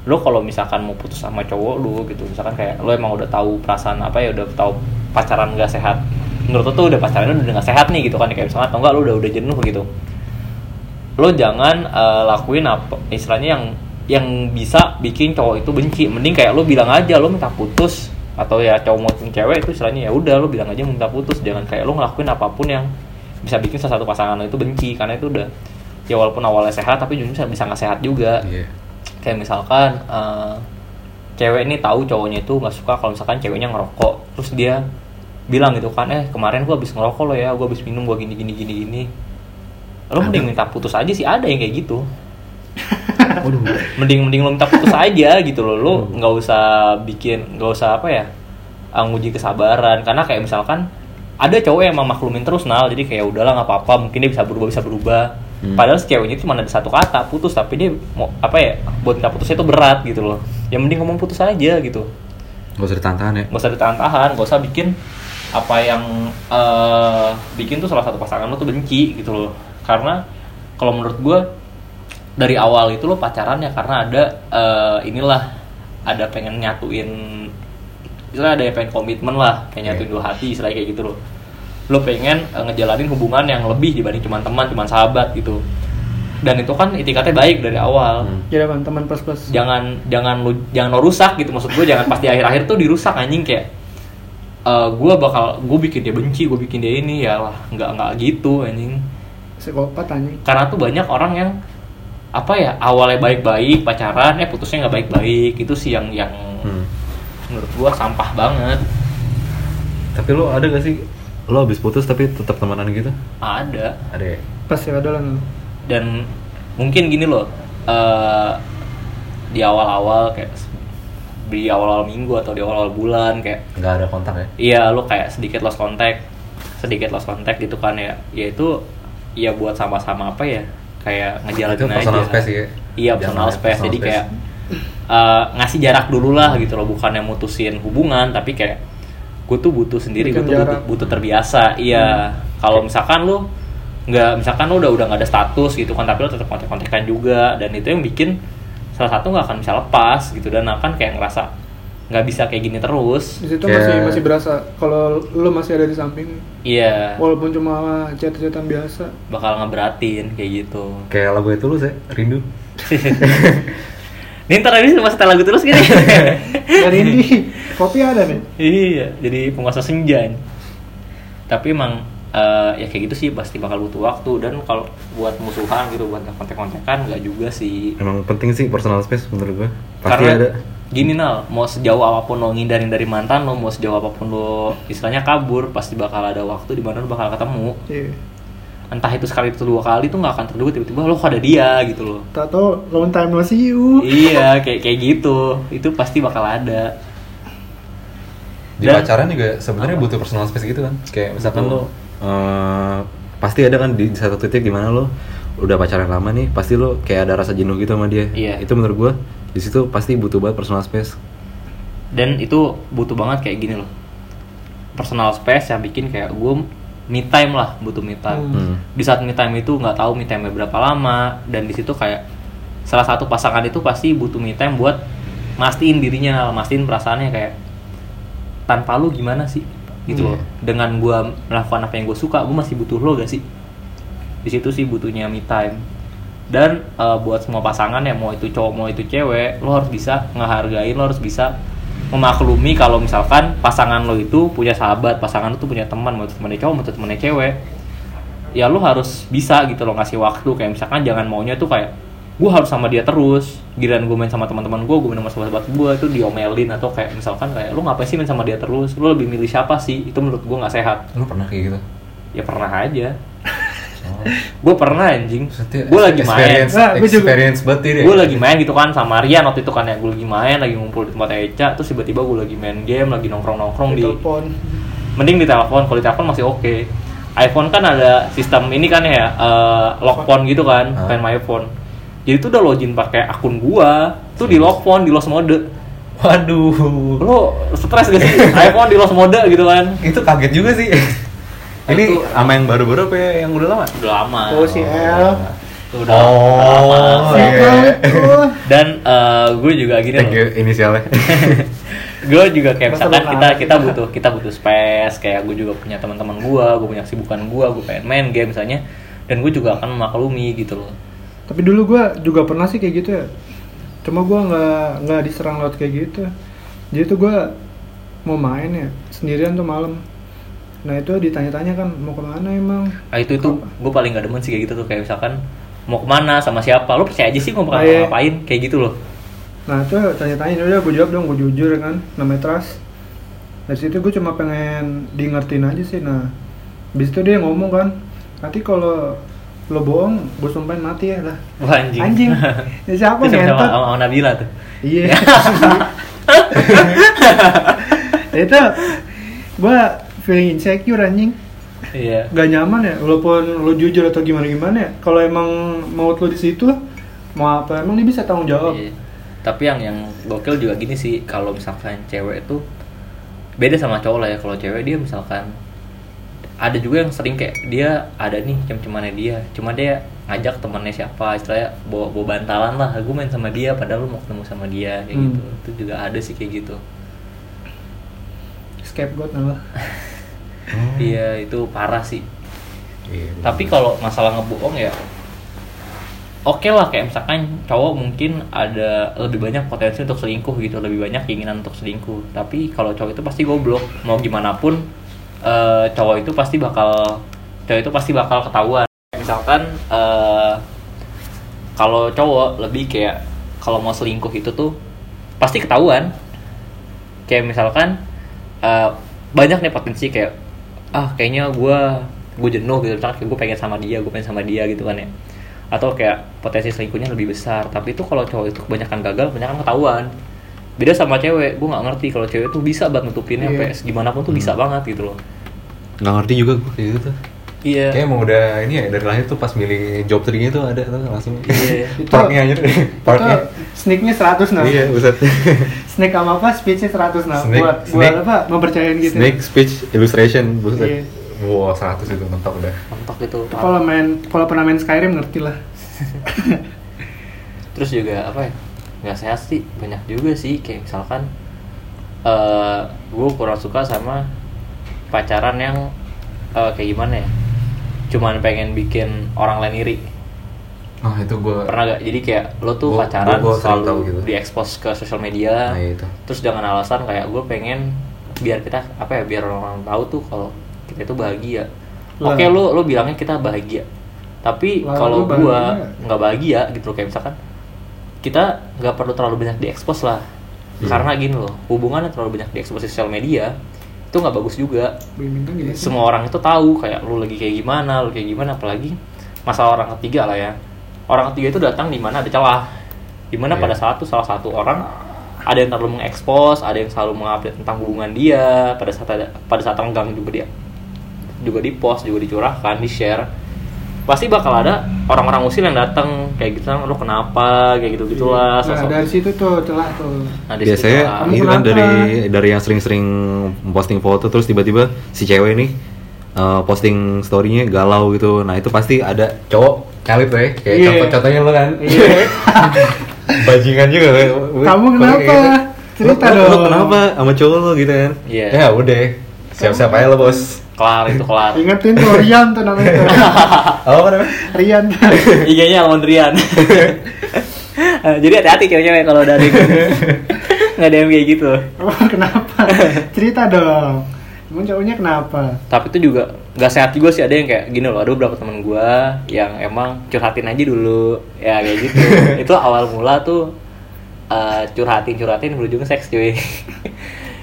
lo kalau misalkan mau putus sama cowok lu gitu misalkan kayak lo emang udah tahu perasaan apa ya udah tahu pacaran gak sehat menurut lo tuh udah pacaran udah gak sehat nih gitu kan kayak misalkan atau enggak lo udah udah jenuh gitu. Lo jangan eh, lakuin apa istilahnya yang yang bisa bikin cowok itu benci mending kayak lo bilang aja lo minta putus atau ya cowok maupun cewek itu istilahnya ya udah lo bilang aja minta putus jangan kayak lo ngelakuin apa pun yang bisa bikin salah satu pasangan lo itu benci karena itu udah ya walaupun awalnya sehat tapi juga bisa bisa nggak sehat juga. Iya. kayak misalkan eh, cewek ini tahu cowoknya itu nggak suka kalau misalkan ceweknya ngerokok. Terus dia bilang gitu kan eh kemarin gua habis ngerokok lo ya gua habis minum gua gini gini gini gini. Lo mending minta putus aja sih ada yang kayak gitu. (laughs) Waduh. mending mending lo minta putus aja gitu loh. Lo nggak usah bikin nggak usah apa ya ah, nguji kesabaran. Karena kayak misalkan ada cowok yang emang maklumin terus nal. Jadi kayak udahlah nggak apa-apa. Mungkin dia bisa berubah bisa berubah. Hmm. padahal si ceweknya cuma ada satu kata putus. Tapi dia mau apa ya buat minta putusnya itu berat gitu loh. Yang mending ngomong putus aja gitu. Gak usah ditahan ya. nggak usah ditahan-tahan. Nggak usah bikin apa yang eh, bikin tuh salah satu pasangan lo tuh benci gitu loh. Karena kalau menurut gue dari awal itu lo pacaran ya karena ada eh, inilah ada pengen nyatuin istilah ada yang pengen komitmen lah kayak nyatuin dua hati istilahnya kayak gitu loh. Lo pengen eh, ngejalanin hubungan yang lebih dibanding cuma teman cuma sahabat gitu. Dan itu kan itikatnya baik dari awal. Hmm. ya teman plus plus. Jangan jangan lu jangan lo rusak gitu maksud gue jangan pas di akhir-akhir tuh dirusak anjing kayak eh gue bakal gue bikin dia benci gue bikin dia ini ya lah nggak nggak gitu anjing. Psikopat anjing. Karena tuh banyak orang yang apa ya awalnya baik-baik pacaran eh putusnya nggak baik-baik itu sih yang yang Hmm. Menurut gue sampah banget Tapi lo ada gak sih? Lo habis putus tapi tetap temenan gitu? ada Ada ya? pasti ada lah dan mungkin gini loh eh di awal-awal kayak di awal-awal minggu atau di awal-awal bulan kayak Gak ada kontak ya? Iya, lo kayak sedikit lost contact, sedikit lost contact gitu kan ya. Ya itu ya buat sama-sama apa ya? Kayak ngejalanin Itu aja. personal space ya? Iya, personal space. personal Jadi space. kayak eh, ngasih jarak dulu lah gitu loh, bukannya mutusin hubungan, tapi kayak gue tuh butuh sendiri, gue tuh butuh. Hmm. butuh terbiasa. Iya, kalau misalkan lo nggak misalkan lo udah udah nggak ada status gitu kan tapi lo tetap kontak-kontakan juga dan itu yang bikin salah satu nggak akan bisa lepas gitu dan akan kayak ngerasa nggak bisa kayak gini terus di situ Kayak- masih masih berasa kalau lu masih ada di samping Iya, walaupun cuma chat-chatan biasa bakal ngeberatin kayak gitu. Kayak lagu itu lu saya rindu. (laughs) Ini ntar habis mas setel lagu terus gini. (laughs) dari ini kopi ada nih iya, jadi penguasa senja. nih. Tapi emang eh, ya kayak gitu sih pasti bakal butuh waktu dan kalau buat musuhan gitu buat kontek-kontekan nggak juga sih. Emang penting sih personal space menurut gua. Pasti Karena ada. gini nal, mau sejauh apa pun lo ngindarin dari mantan lo, mau sejauh apa pun lo istilahnya kabur, pasti bakal ada waktu di mana lo bakal ketemu. iya Entah itu sekali atau dua kali tuh nggak akan terduga tiba-tiba lo kok ada dia gitu loh. tak tau long time no see you iya kayak kayak gitu itu pasti bakal ada Di Dan- pacaran juga sebenarnya butuh personal space gitu kan. Kayak misalkan lo eh, pasti ada kan di satu titik di mana lo udah pacaran lama nih, pasti lo kayak ada rasa jenuh gitu sama dia. Iya. Itu menurut gua di situ pasti butuh banget personal space. dan itu butuh banget kayak gini loh personal space yang bikin kayak gue me time lah butuh me time. Hmm. di saat me time itu nggak tahu me time berapa lama dan di situ kayak salah satu pasangan itu pasti butuh me time buat mastiin dirinya mastiin perasaannya kayak tanpa lu gimana sih? Gitu loh. Dengan gua melakukan apa yang gue suka gue masih butuh lo gak sih? Di situ sih butuhnya me time. Dan eh, buat semua pasangan ya mau itu cowok mau itu cewek lo harus bisa ngehargain lo harus bisa memaklumi kalau misalkan pasangan lo itu punya sahabat pasangan lo tuh punya teman mau itu temannya cowok mau itu temannya cewek ya lo harus bisa gitu loh ngasih waktu kayak misalkan jangan maunya tuh kayak gue harus sama dia terus giliran gue main sama teman-teman gue gue main sama sahabat gue itu diomelin atau kayak misalkan kayak lo ngapain sih main sama dia terus lo lebih milih siapa sih itu menurut gue nggak sehat Lo pernah kayak gitu? ya pernah aja. Gue pernah anjing. Gue lagi main. experience, Nah, experience banget ini. gue lagi main gitu kan sama Rian waktu itu kan ya. Gue lagi main lagi ngumpul di tempat Eca terus tiba-tiba gue lagi main game lagi nongkrong nongkrong di di telepon mending di telepon kalau di telepon masih oke. iPhone kan ada sistem ini kan ya eh, lock phone gitu kan Ah. kayak my iPhone jadi tuh udah login pakai akun gua tuh di lock phone di lost mode. Waduh. lo stres gak sih? (laughs) iPhone di lost mode gitu kan. Itu kaget juga sih. Ini Itu- sama yang baru-baru apa ya, yang udah lama? udah lama. Oh si L Tuh udah, udah lama. Oh, Si iya. Dan gue juga gini Thank loh. you inisialnya. (laughs) gue juga kayak Masa misalkan kita kita butuh kita butuh space kayak gue juga punya teman-teman gue gue punya kesibukan gue gue pengen main game misalnya dan gue juga akan memaklumi gitu loh. Tapi dulu gua juga pernah sih kayak gitu ya. Cuma gua nggak nggak diserang laut kayak gitu. Jadi tuh gua mau main ya sendirian tuh malam nah itu ditanya-tanya kan mau ke mana emang? Nah itu itu. Gue paling gak demen sih kayak gitu tuh. Kayak misalkan mau ke mana? Sama siapa? Lo percaya aja sih mau bakal Oh, iya. ngapain. Kayak gitu loh. Nah itu tanya-tanya udah gue jawab dong gue jujur kan namanya trust dari situ gue cuma pengen di ngertiin aja sih. Nah habis itu dia ngomong kan nanti kalau lo bohong gue sumpahin mati ya lah. Wah, anjing. Anjing. (laughs) Ya, siapa Terus sama, ngentot? sama, sama Nabila tuh. Iya. (laughs) (laughs) Itu gue feeling insecure anjing iya gak nyaman ya walaupun lo jujur atau gimana gimana ya kalau emang mau lo di situ mau apa emang dia bisa tanggung jawab Iya. Tapi yang yang gokil juga gini sih, kalau misalkan cewek itu beda sama cowok lah ya. Kalau cewek dia misalkan ada juga yang sering kayak dia ada nih cem-cemannya dia, cuma dia ngajak temannya siapa, istilahnya bawa bawa bantalan lah, gue main sama dia, padahal lu mau ketemu sama dia kayak Hmm. gitu. Itu juga ada sih kayak gitu. Scapegoat lah (laughs) Iya itu parah sih. Iya. Tapi kalau masalah ngebohong ya oke lah kayak misalkan cowok mungkin ada lebih banyak potensi untuk selingkuh gitu, lebih banyak keinginan untuk selingkuh. Tapi kalau cowok itu pasti goblok, mau gimana pun eh, cowok itu pasti bakal cowok itu pasti bakal ketahuan. Misalkan eh, kalau cowok lebih kayak kalau mau selingkuh itu tuh pasti ketahuan. Kayak misalkan eh, banyak nih potensi kayak ah kayaknya gue gue jenuh gitu misalkan gue pengen sama dia gue pengen sama dia gitu kan ya. Atau kayak potensi selingkuhnya lebih besar. Tapi itu kalau cowok itu kebanyakan gagal kebanyakan ketahuan. Beda sama cewek gue nggak ngerti kalau cewek tuh bisa banget nutupinnya Iya. sampai gimana pun tuh bisa banget gitu loh. Nggak ngerti juga gue kayak gitu. tuh iya. Kayak emang udah ini ya dari lahir tuh pas milih job tree tuh ada tuh langsung Iya. (laughs) Itu- partnya aja partnya itu sneaknya 100 nah iya buset. (laughs) Snake sama apa speechnya 100 nah Snake- buat snake- buat apa mempercayain gitu. Snake speech illustration buset. Iya. wow 100 itu mentok udah. Mentok gitu Itu kalau main kalau pernah main Skyrim ngerti lah. (laughs) Terus juga apa ya? Nggak sehat sih banyak juga sih. Kayak misalkan eh gue kurang suka sama pacaran yang eh, kayak gimana ya cuman pengen bikin orang lain iri oh itu gue pernah gak jadi kayak lo tuh Gua- pacaran gua- gua selalu gitu. diekspos ke sosial media Nah, iya itu. terus dengan alasan kayak gue pengen biar kita apa ya biar orang tahu tuh kalau kita itu bahagia oke lo lo bilangnya kita bahagia tapi kalau bahagia. nggak bahagia gitu loh kayak misalkan kita nggak perlu terlalu banyak diekspos lah Iya. karena gini loh hubungannya terlalu banyak diekspos di sosial media itu nggak bagus juga Bintang gitu semua orang itu tahu kayak lu lagi kayak gimana, lu kayak gimana, apalagi masalah orang ketiga lah ya. Orang ketiga itu datang di mana ada celah, di mana Iya. pada saat itu salah satu orang ada yang terlalu mengekspos, ada yang selalu mengupdate tentang hubungan dia, pada saat ada, pada saat renggang juga dia juga di post, juga dicurahkan, di share. Pasti bakal ada orang-orang usil yang datang kayak gitu, lu kenapa, kayak gitu gitulah. nah dari situ tuh celah tuh Nah, biasanya itu kan kenapa? dari dari yang sering-sering posting foto terus tiba-tiba si cewek nih eh, posting storynya galau gitu nah itu pasti ada cowok kali tuh ya kayak Iya. contoh-contohnya lo kan Iya. (laughs) bajingan juga kan Kamu kenapa? Cerita Lo- lo- lo dong. kenapa sama cowok lo gitu kan Iya. ya udah siap-siap aja lo bos kelar itu kelar. ingetin tuh Rian tuh namanya (laughs) apa namanya Rian (laughs) IG-nya Mondrian. Eh, (laughs) Jadi hati-hati cewek-cewek kalau dari nggak ada yang kayak gitu. oh, kenapa cerita dong emang cowoknya kenapa Tapi itu juga nggak sehat juga sih ada yang kayak gini loh. Ada beberapa teman gua yang emang curhatin aja dulu, ya kayak gitu. itu awal mula tuh eh, curhatin curhatin berujung seks cuy.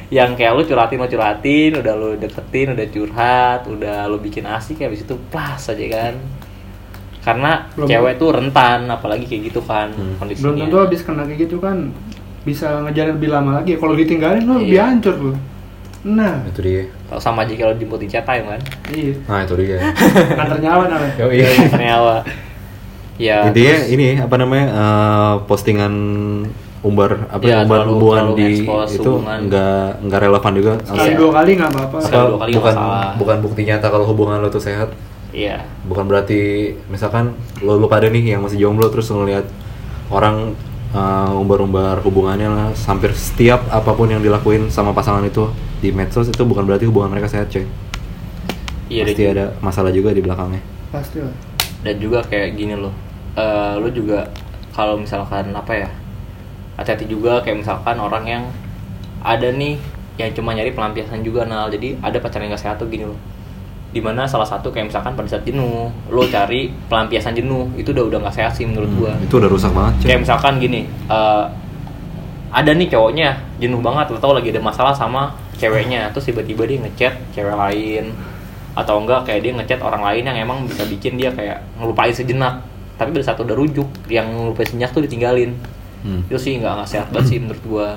Yang kayak lu curhatin lu curhatin, udah lu deketin, udah curhat, udah lu bikin asik kayak habis itu plus aja kan. Karena Belum- cewek tuh rentan, apalagi kayak gitu kan Hmm. kondisinya. belum tentu habis kena kayak gitu kan bisa ngejalan lebih lama lagi kalau ditinggalin lo lebih Iya. hancur lo nah itu dia Kalau sama aja kalau jemput di chat time kan. iya nah itu dia (laughs) antar nyawa namanya Yo, iya. Nyawa. Ya. intinya terus- ini apa namanya eh, postingan umbar apa Ya, umbar terlalu- hubungan terlalu di expose itu nggak nggak relevan juga sekali Iya. dua kali nggak apa-apa Sekali dua kali bukan masalah. bukan bukti nyata kalau hubungan lo tuh sehat Iya. bukan berarti misalkan lo lu pada nih yang masih jomblo terus ngeliat orang uh, umbar-umbar hubungannya lah hampir setiap apa pun yang dilakuin sama pasangan itu di medsos itu bukan berarti hubungan mereka sehat coy Iya pasti ada masalah juga di belakangnya pasti lah dan juga kayak gini loh. Eh lu juga kalau misalkan apa ya? Hati-hati juga kayak misalkan orang yang ada nih yang cuma nyari pelampiasan juga nal. Jadi ada pacaran yang gak sehat tuh gini loh. Di mana salah satu kayak misalkan pada saat jenuh lo cari pelampiasan jenuh itu udah udah nggak sehat sih menurut gua. itu udah rusak banget Cek. kayak misalkan gini eh, ada nih cowoknya jenuh banget lo tau lagi ada masalah sama ceweknya terus tiba-tiba dia ngechat cewek lain atau enggak kayak dia ngechat orang lain yang emang bisa bikin dia kayak ngelupain sejenak. Tapi pada saat udah rujuk yang ngelupain sejenak tuh ditinggalin Hmm. itu sih nggak nggak sehat banget sih menurut gua.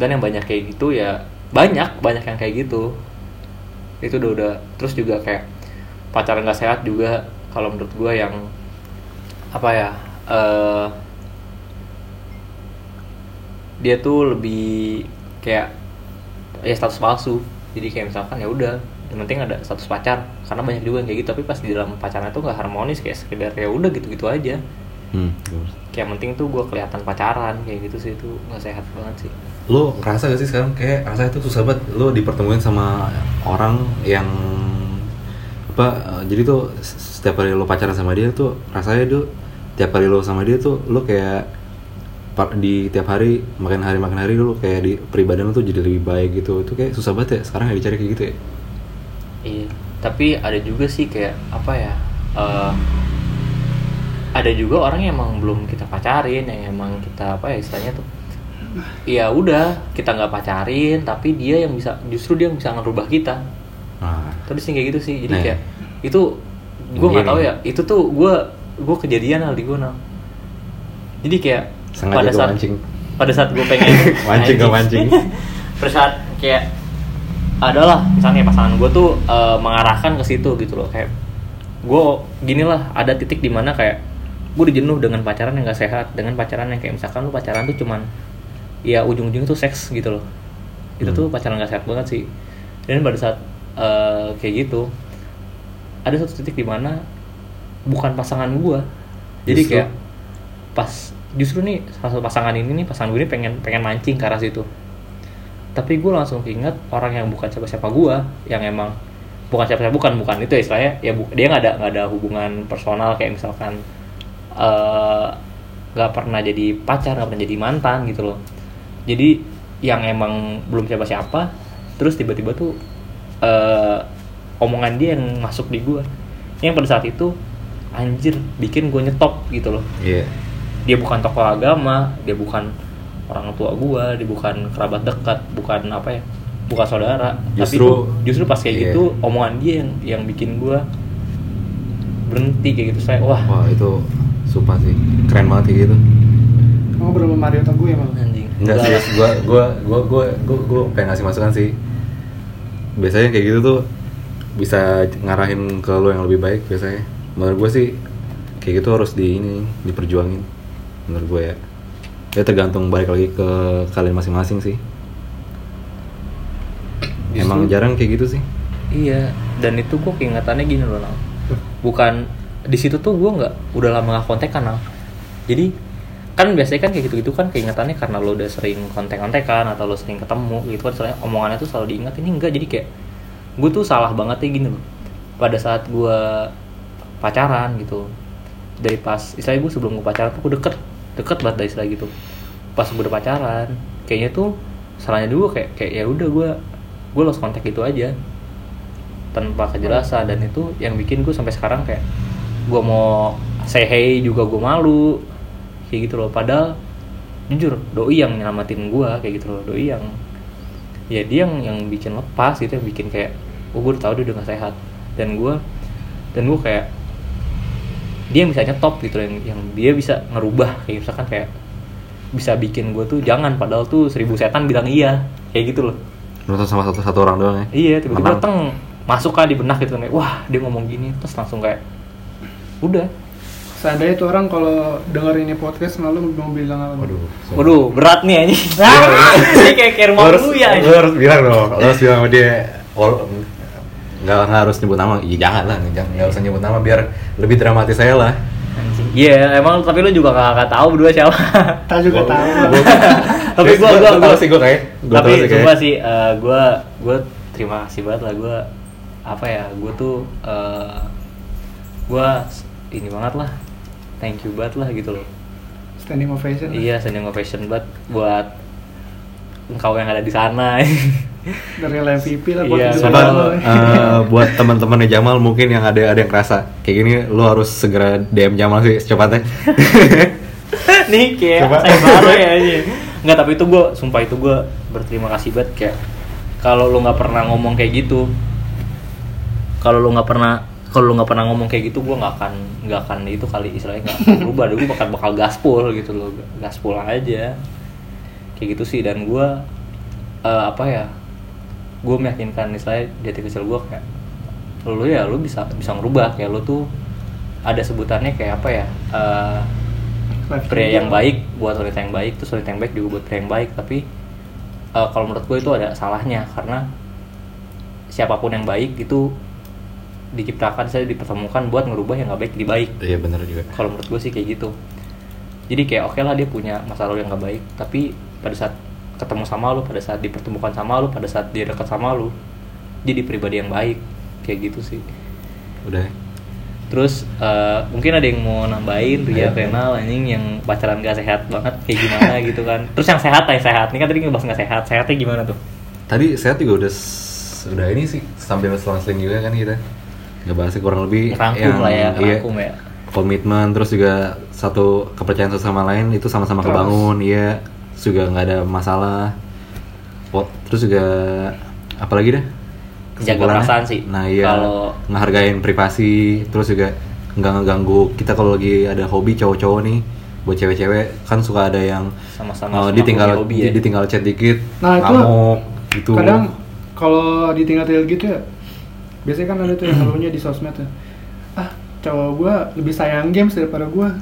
Dan yang banyak kayak gitu ya banyak banyak yang kayak gitu. Itu udah udah. Terus juga kayak pacaran nggak sehat juga kalau menurut gua yang apa ya eh dia tuh lebih kayak ya status palsu. Jadi kayak misalkan ya udah yang penting ada status pacar. Karena banyak juga yang kayak gitu tapi pas di dalam pacaran itu nggak harmonis kayak sekedar ya udah gitu gitu aja Hmm. kayak penting tuh gue kelihatan pacaran kayak gitu sih itu nggak sehat banget sih. Lo ngerasa gak sih sekarang? Kayak rasanya itu susah banget. Lo dipertemuin sama orang yang apa jadi tuh setiap kali lo pacaran sama dia tuh rasanya tuh tiap kali lo sama dia tuh lo kayak di tiap hari makin hari makin hari lo kayak di pribadian lo tuh jadi lebih baik gitu. Itu kayak susah banget ya sekarang yang dicari kayak gitu ya? Iya. Tapi ada juga sih kayak apa ya eh, ada juga orang yang emang belum kita pacarin yang emang kita apa ya istilahnya tuh ya udah kita nggak pacarin tapi dia yang bisa justru dia yang bisa ngerubah kita nah tapi sih kayak gitu sih jadi Nah. kayak itu gue nggak Gini. tahu ya itu tuh gue gue kejadian hal di gue Nal. jadi kayak Sengaja pada saat mancing. pada saat gue pengen (laughs) Mancing, gua mancing. (laughs) pada saat kayak adalah misalnya pasangan gue tuh eh, mengarahkan ke situ gitu loh kayak gue gini lah ada titik di mana kayak gue dijenuh dengan pacaran yang gak sehat dengan pacaran yang kayak misalkan lu pacaran tuh cuman ya ujung-ujungnya tuh seks gitu loh itu Hmm. tuh pacaran gak sehat banget sih dan pada saat eh, kayak gitu ada satu titik di mana bukan pasangan gua jadi Justru? kayak pas justru nih salah satu pasangan ini nih pasangan gue ini pengen pengen mancing ke arah situ tapi gue langsung keinget orang yang bukan siapa-siapa gua yang emang bukan siapa-siapa bukan bukan itu ya istilahnya ya bu- dia nggak ada nggak ada hubungan personal kayak misalkan eh, nggak pernah jadi pacar nggak pernah jadi mantan gitu loh. Jadi yang emang belum siapa-siapa terus tiba-tiba tuh eh, omongan dia yang masuk di gua. Yang pada saat itu anjir bikin gue nyetop gitu loh. Iya. Dia bukan tokoh agama dia bukan orang tua gua dia bukan kerabat dekat bukan apa ya bukan saudara. Tapi Justru- tuh, justru pas kayak iya. gitu omongan dia yang yang bikin gua berhenti kayak gitu. Saya wah wah itu sumpah sih keren banget kayak gitu Kamu berapa Mario Teguh ya, Bang? anjing Enggak sih, lah. gua gua gua gua gua gua pengen ngasih masukan sih. Biasanya kayak gitu tuh bisa ngarahin ke lo yang lebih baik biasanya. Menurut gua sih kayak gitu harus di ini diperjuangin. Menurut gua ya. Ya tergantung balik lagi ke kalian masing-masing sih. Justru- Emang jarang kayak gitu sih. iya dan itu gua keingetannya gini loh bukan di situ tuh gua nggak udah lama nggak kontekan Nal. jadi kan biasanya kan kayak gitu-gitu kan keingetannya karena lo udah sering kontek-kontekan atau lo sering ketemu gitu kan soalnya omongannya tuh selalu diingat. Ini enggak jadi kayak gue tuh salah banget ya gini loh. Pada saat gue pacaran gitu dari pas istilahnya gue sebelum gue pacaran tuh gue deket deket banget dari istilah gitu. Pas gue udah pacaran kayaknya tuh salahnya dulu kayak kayak ya udah gue gue lost kontak gitu aja tanpa kejelasan. Dan itu yang bikin gue sampai sekarang kayak gue mau say hey juga gue malu kayak gitu loh. Padahal jujur doi yang nyelamatin gue kayak gitu loh doi yang ya dia yang yang bikin lepas gitu yang bikin kayak oh gue udah tahu dia udah gak sehat. Dan gue dan gue kayak dia yang bisa nyetop gitu loh, yang, yang dia bisa ngerubah. Kayak misalkan kayak bisa bikin gue tuh jangan padahal tuh seribu setan bilang iya. Kayak gitu loh. Nonton sama satu satu orang doang ya. Iya, tiba-tiba Menang. teng masuk kan di benak gitu kayak wah dia ngomong gini. Terus langsung kayak udah. Seandainya itu orang kalau denger ini podcast lalu mau bilang apa? Waduh. Waduh, berat nih anjing. (laughs) Ini kayak kayak rumah Lo harus, lu ya anjing. harus bilang dong, lo harus bilang sama dia oh, nggak nggak harus nyebut nama, iya jangan lah, jangan nggak usah nyebut nama biar lebih dramatis saya lah. Anjing. Iya, emang tapi lu juga gak, gak tahu berdua siapa. (laughs) Kita juga tahu. gua- (laughs) tapi gua gua tahu gua sih gua kayak, gua tapi tahu sih coba kayak. sih eh, gua gua terima kasih banget lah gua apa ya gua tuh eh, gua ini banget lah thank you banget lah gitu loh Standing ovation. Iya, standing ovation banget buat engkau yang ada di sana (laughs) dari MVP lah buat Iya, Coba Jamal. eh, (laughs) buat teman-temannya Jamal mungkin yang ada ada yang kerasa kayak gini lu harus segera DM Jamal sih secepatnya. (laughs) nih kayak Coba. saya baru ya ini nggak tapi itu gue sumpah itu gue berterima kasih banget kayak kalau lu nggak pernah ngomong kayak gitu kalau lu nggak pernah kalau lu nggak pernah ngomong kayak gitu gue nggak akan nggak akan itu kali istilahnya nggak berubah. Gue bakal bakal gaspol gitu loh gaspol aja. Kayak gitu sih dan gue eh, apa ya gue meyakinkan istilahnya di hati kecil gue kayak lu ya lu bisa bisa ngerubah. Kayak lu tuh ada sebutannya kayak apa ya eh, Life pria yang baik buat wanita yang baik terus wanita yang baik juga buat pria yang baik. Tapi eh, kalau menurut gue itu ada salahnya karena siapa pun yang baik itu diciptakan saya dipertemukan buat ngerubah yang nggak baik jadi baik Iya benar juga. kalau menurut gue sih kayak gitu jadi kayak oke lah dia punya masa lalu yang nggak baik tapi pada saat ketemu sama lu pada saat dipertemukan sama lu pada saat dia dekat sama lu jadi pribadi yang baik kayak gitu sih Udah. Terus eh, mungkin ada yang mau nambahin Ria Ayo. Renal anjing yang pacaran gak sehat banget kayak gimana (laughs) gitu kan. Terus yang sehat yang sehat. Ini kan tadi ngebahas gak sehat. Sehatnya gimana tuh? Tadi saya juga udah udah ini sih sambil selang-seling juga kan kita ngebahasnya kurang lebih Rangkum lah ya, iya, rangkum ya. komitmen terus juga satu kepercayaan satu sama lain itu sama-sama kebangun iya. Terus juga nggak ada masalah. Po- terus juga apalagi dah Jaga perasaan sih. nah iya. Kalau- ngehargain privasi terus juga nggak ngeganggu. Kita kalau lagi ada hobi cowok-cowok nih buat cewek-cewek kan suka ada yang Sama-sama oh, ditinggal hobi ya. ditinggal chat dikit Nah, itu ngamuk gitu. kadang kalau ditinggal-tinggal gitu ya biasanya kan ada tuh yang ngeluhnya di sosmed ya ah cowok gua lebih sayang games daripada gua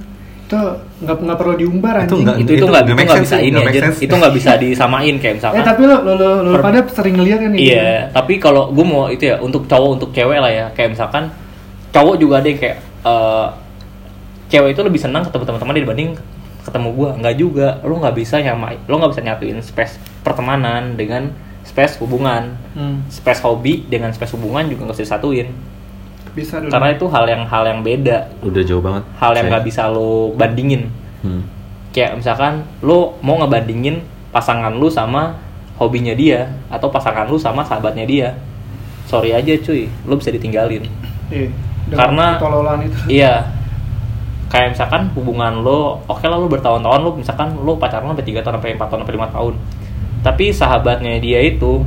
itu nggak nggak perlu diumbar Itu anjing nggak- itu itu itu nggak itu nggak bisa ini aja. sense. Itu nggak bisa disamain kayak misalkan. eh tapi lo lo lo, lo Per- pada sering ngeliat kan nih Iya, tapi kalau gue mau itu ya untuk cowok untuk cewek lah ya. Kayak misalkan cowok juga ada yang kayak eh, cewek itu lebih senang ketemu teman-teman dibanding ketemu gua. Nggak juga. Lo nggak bisa nyamain. Lo nggak bisa nyatuin space pertemanan dengan space hubungan. Hmm, Space hobi dengan space hubungan juga nggak bisa disatuin. bisa dulu Karena itu hal yang hal yang beda. udah jauh banget Hal yang nggak bisa lo bandingin. Hmm. Kayak misalkan lo mau ngebandingin pasangan lu sama hobinya dia atau pasangan lu sama sahabatnya dia. Sorry aja cuy, lo bisa ditinggalin. Iya, Karena- itu Iya. Kayak misalkan hubungan lo, oke lah lo bertahun-tahun lo misalkan lo pacaran sampai 3 tahun sampai 4 tahun sampai 5 tahun. Tapi sahabatnya dia itu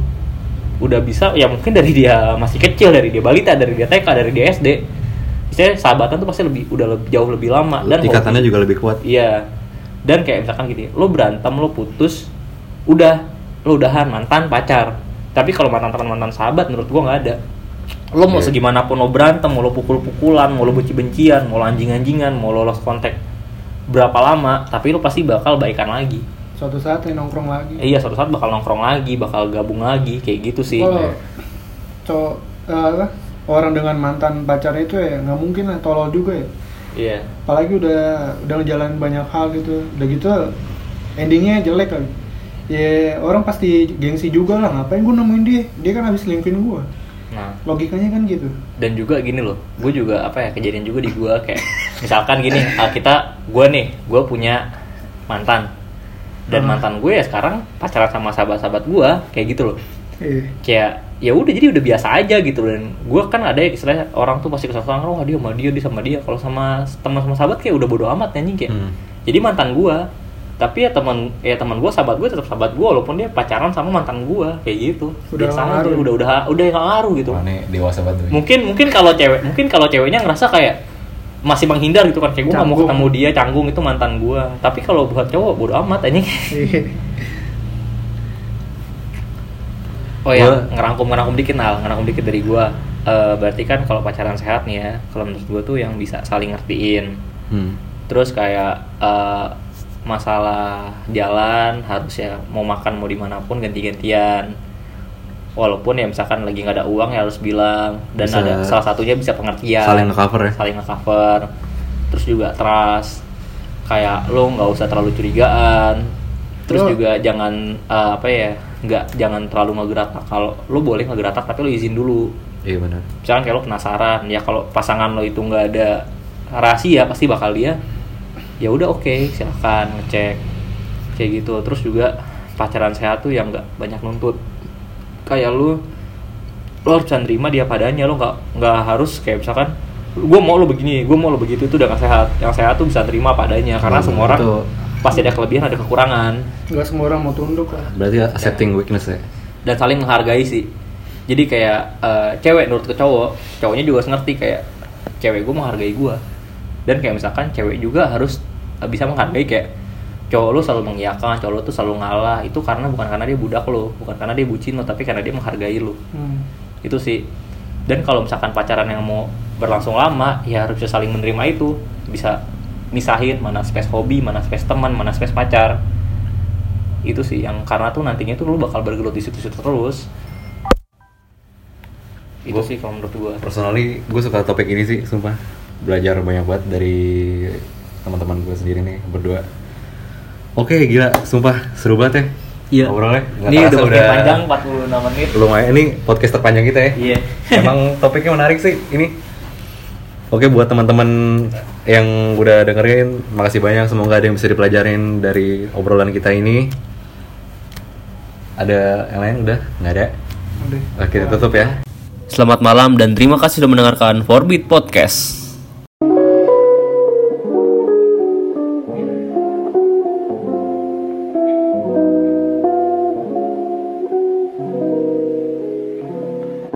udah bisa ya mungkin dari dia masih kecil, dari dia balita, dari dia TK, dari dia SD. Misalnya sahabatan tuh pasti lebih udah lebih jauh lebih lama dan ikatannya hobi- juga lebih kuat Iya. Dan kayak misalkan gini, lo berantem, lo putus, udah, lo udahan mantan pacar. Tapi kalau mantan teman mantan sahabat, menurut gua nggak ada. Lo mau Iya. segimanapun lo berantem, mau lo pukul-pukulan, mau lo benci-bencian, mau lo anjing-anjingan, mau lo lost kontak berapa lama, tapi lo pasti bakal baikan lagi. Suatu saat ya nongkrong lagi. Eh, iya, suatu saat bakal nongkrong lagi, bakal gabung lagi, kayak gitu sih. kalau cowok eh, apa, orang dengan mantan pacarnya itu ya nggak mungkin lah tolol juga ya. Iya. apalagi udah udah ngejalanin banyak hal gitu. Udah gitu endingnya jelek kali. Ya orang pasti gengsi juga lah ngapain gue nemuin dia? Dia kan habis selingkuhin gue Nah, logikanya kan gitu. Dan juga gini loh gue juga apa ya kejadian juga di gue kayak misalkan gini ah, kita gue nih gue punya mantan dan Hmm. mantan gue ya sekarang pacaran sama sahabat-sahabat gue kayak gitu loh. Eh kayak ya udah jadi udah biasa aja gitu. Dan gue kan ada ya istilahnya orang tuh pasti kesalahan oh dia sama dia dia sama dia. Kalau sama teman sama sahabat kayak udah bodo amat anjing kayak. Hmm. jadi mantan gue tapi ya teman ya teman gue sahabat gue tetap sahabat gue walaupun dia pacaran sama mantan gue kayak gitu. Udah nggak aja ngaruh. udah udah udah nggak ngaruh gitu. Wah, ini dewasa banget mungkin mungkin kalau cewek mungkin kalau ceweknya ngerasa kayak masih menghindar gitu kan. Kayak gue gak mau ketemu dia canggung itu mantan gue tapi kalau buat cowok bodo amat ini eh oh ya ngerangkum ngerangkum dikit nal. Ngerangkum dikit dari gue Eh, berarti kan kalau pacaran sehat nih ya kalau menurut gue tuh yang bisa saling ngertiin. Hmm. terus kayak eh, masalah jalan harus ya mau makan mau di mana pun ganti-gantian walaupun ya misalkan lagi nggak ada uang ya harus bilang. Dan Bisa- ada salah satunya bisa pengertian. Saling nge-cover ya? saling nge-cover. Terus juga trust. Kayak lo nggak usah terlalu curigaan. Terus Lo- juga jangan eh, apa ya nggak jangan terlalu ngegeratak kalau lo boleh ngegeratak tapi lo izin dulu. Iya benar. misalkan kayak lo penasaran ya kalau pasangan lo itu nggak ada rahasia pasti bakal dia ya udah oke silahkan ngecek. Kayak gitu. Terus juga pacaran sehat tuh yang nggak banyak nuntut kayak lu lo harus bisa nerima dia padanya lo nggak nggak harus kayak misalkan gue mau lo begini gue mau lo begitu itu udah gak sehat. Yang sehat tuh bisa terima padanya karena Hmm, semua orang betul. pasti ada kelebihan ada kekurangan. Nggak semua orang mau tunduk lah berarti accepting weakness ya? Dan saling menghargai sih. Jadi kayak eh, cewek nurut ke cowok cowoknya juga harus ngerti kayak cewek gue menghargai gue dan kayak misalkan cewek juga harus eh, bisa menghargai kayak cowok lu selalu mengiyakan cowok lu tuh selalu ngalah. Itu karena bukan karena dia budak lo bukan karena dia bucin lo tapi karena dia menghargai lo hmm. itu sih. Dan kalau misalkan pacaran yang mau berlangsung lama ya harus bisa saling menerima itu. Bisa misahin mana space hobi mana space teman mana space pacar. Itu sih yang karena tuh nantinya tuh lu bakal bergelut di situ-situ terus. Itu Gua- sih kalau menurut gua. personally gue suka topik ini sih sumpah. Belajar banyak banget dari teman-teman gue sendiri nih berdua oke gila sumpah seru banget ya Iya. ngobrolnya. Nggak ini udah makin panjang 46 menit. Lumayan ini podcast terpanjang kita ya. Iya. emang (laughs) topiknya menarik sih ini. Oke buat teman-teman yang udah dengerin makasih banyak. Semoga ada yang bisa dipelajarin dari obrolan kita ini. Ada yang lain udah? Nggak ada? Udah. Oke, kita tutup ya. Selamat malam dan terima kasih sudah mendengarkan Forbit Podcast.